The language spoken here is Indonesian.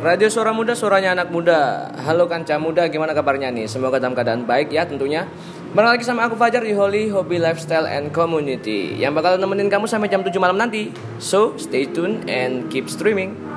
Radio Suara Muda, suaranya anak muda. Halo kanca muda, gimana kabarnya nih? Semoga dalam keadaan baik ya tentunya. Barang lagi sama aku Fajar di Holy Hobby Lifestyle and Community yang bakal nemenin kamu sampai jam 7 malam nanti. So, stay tune and keep streaming.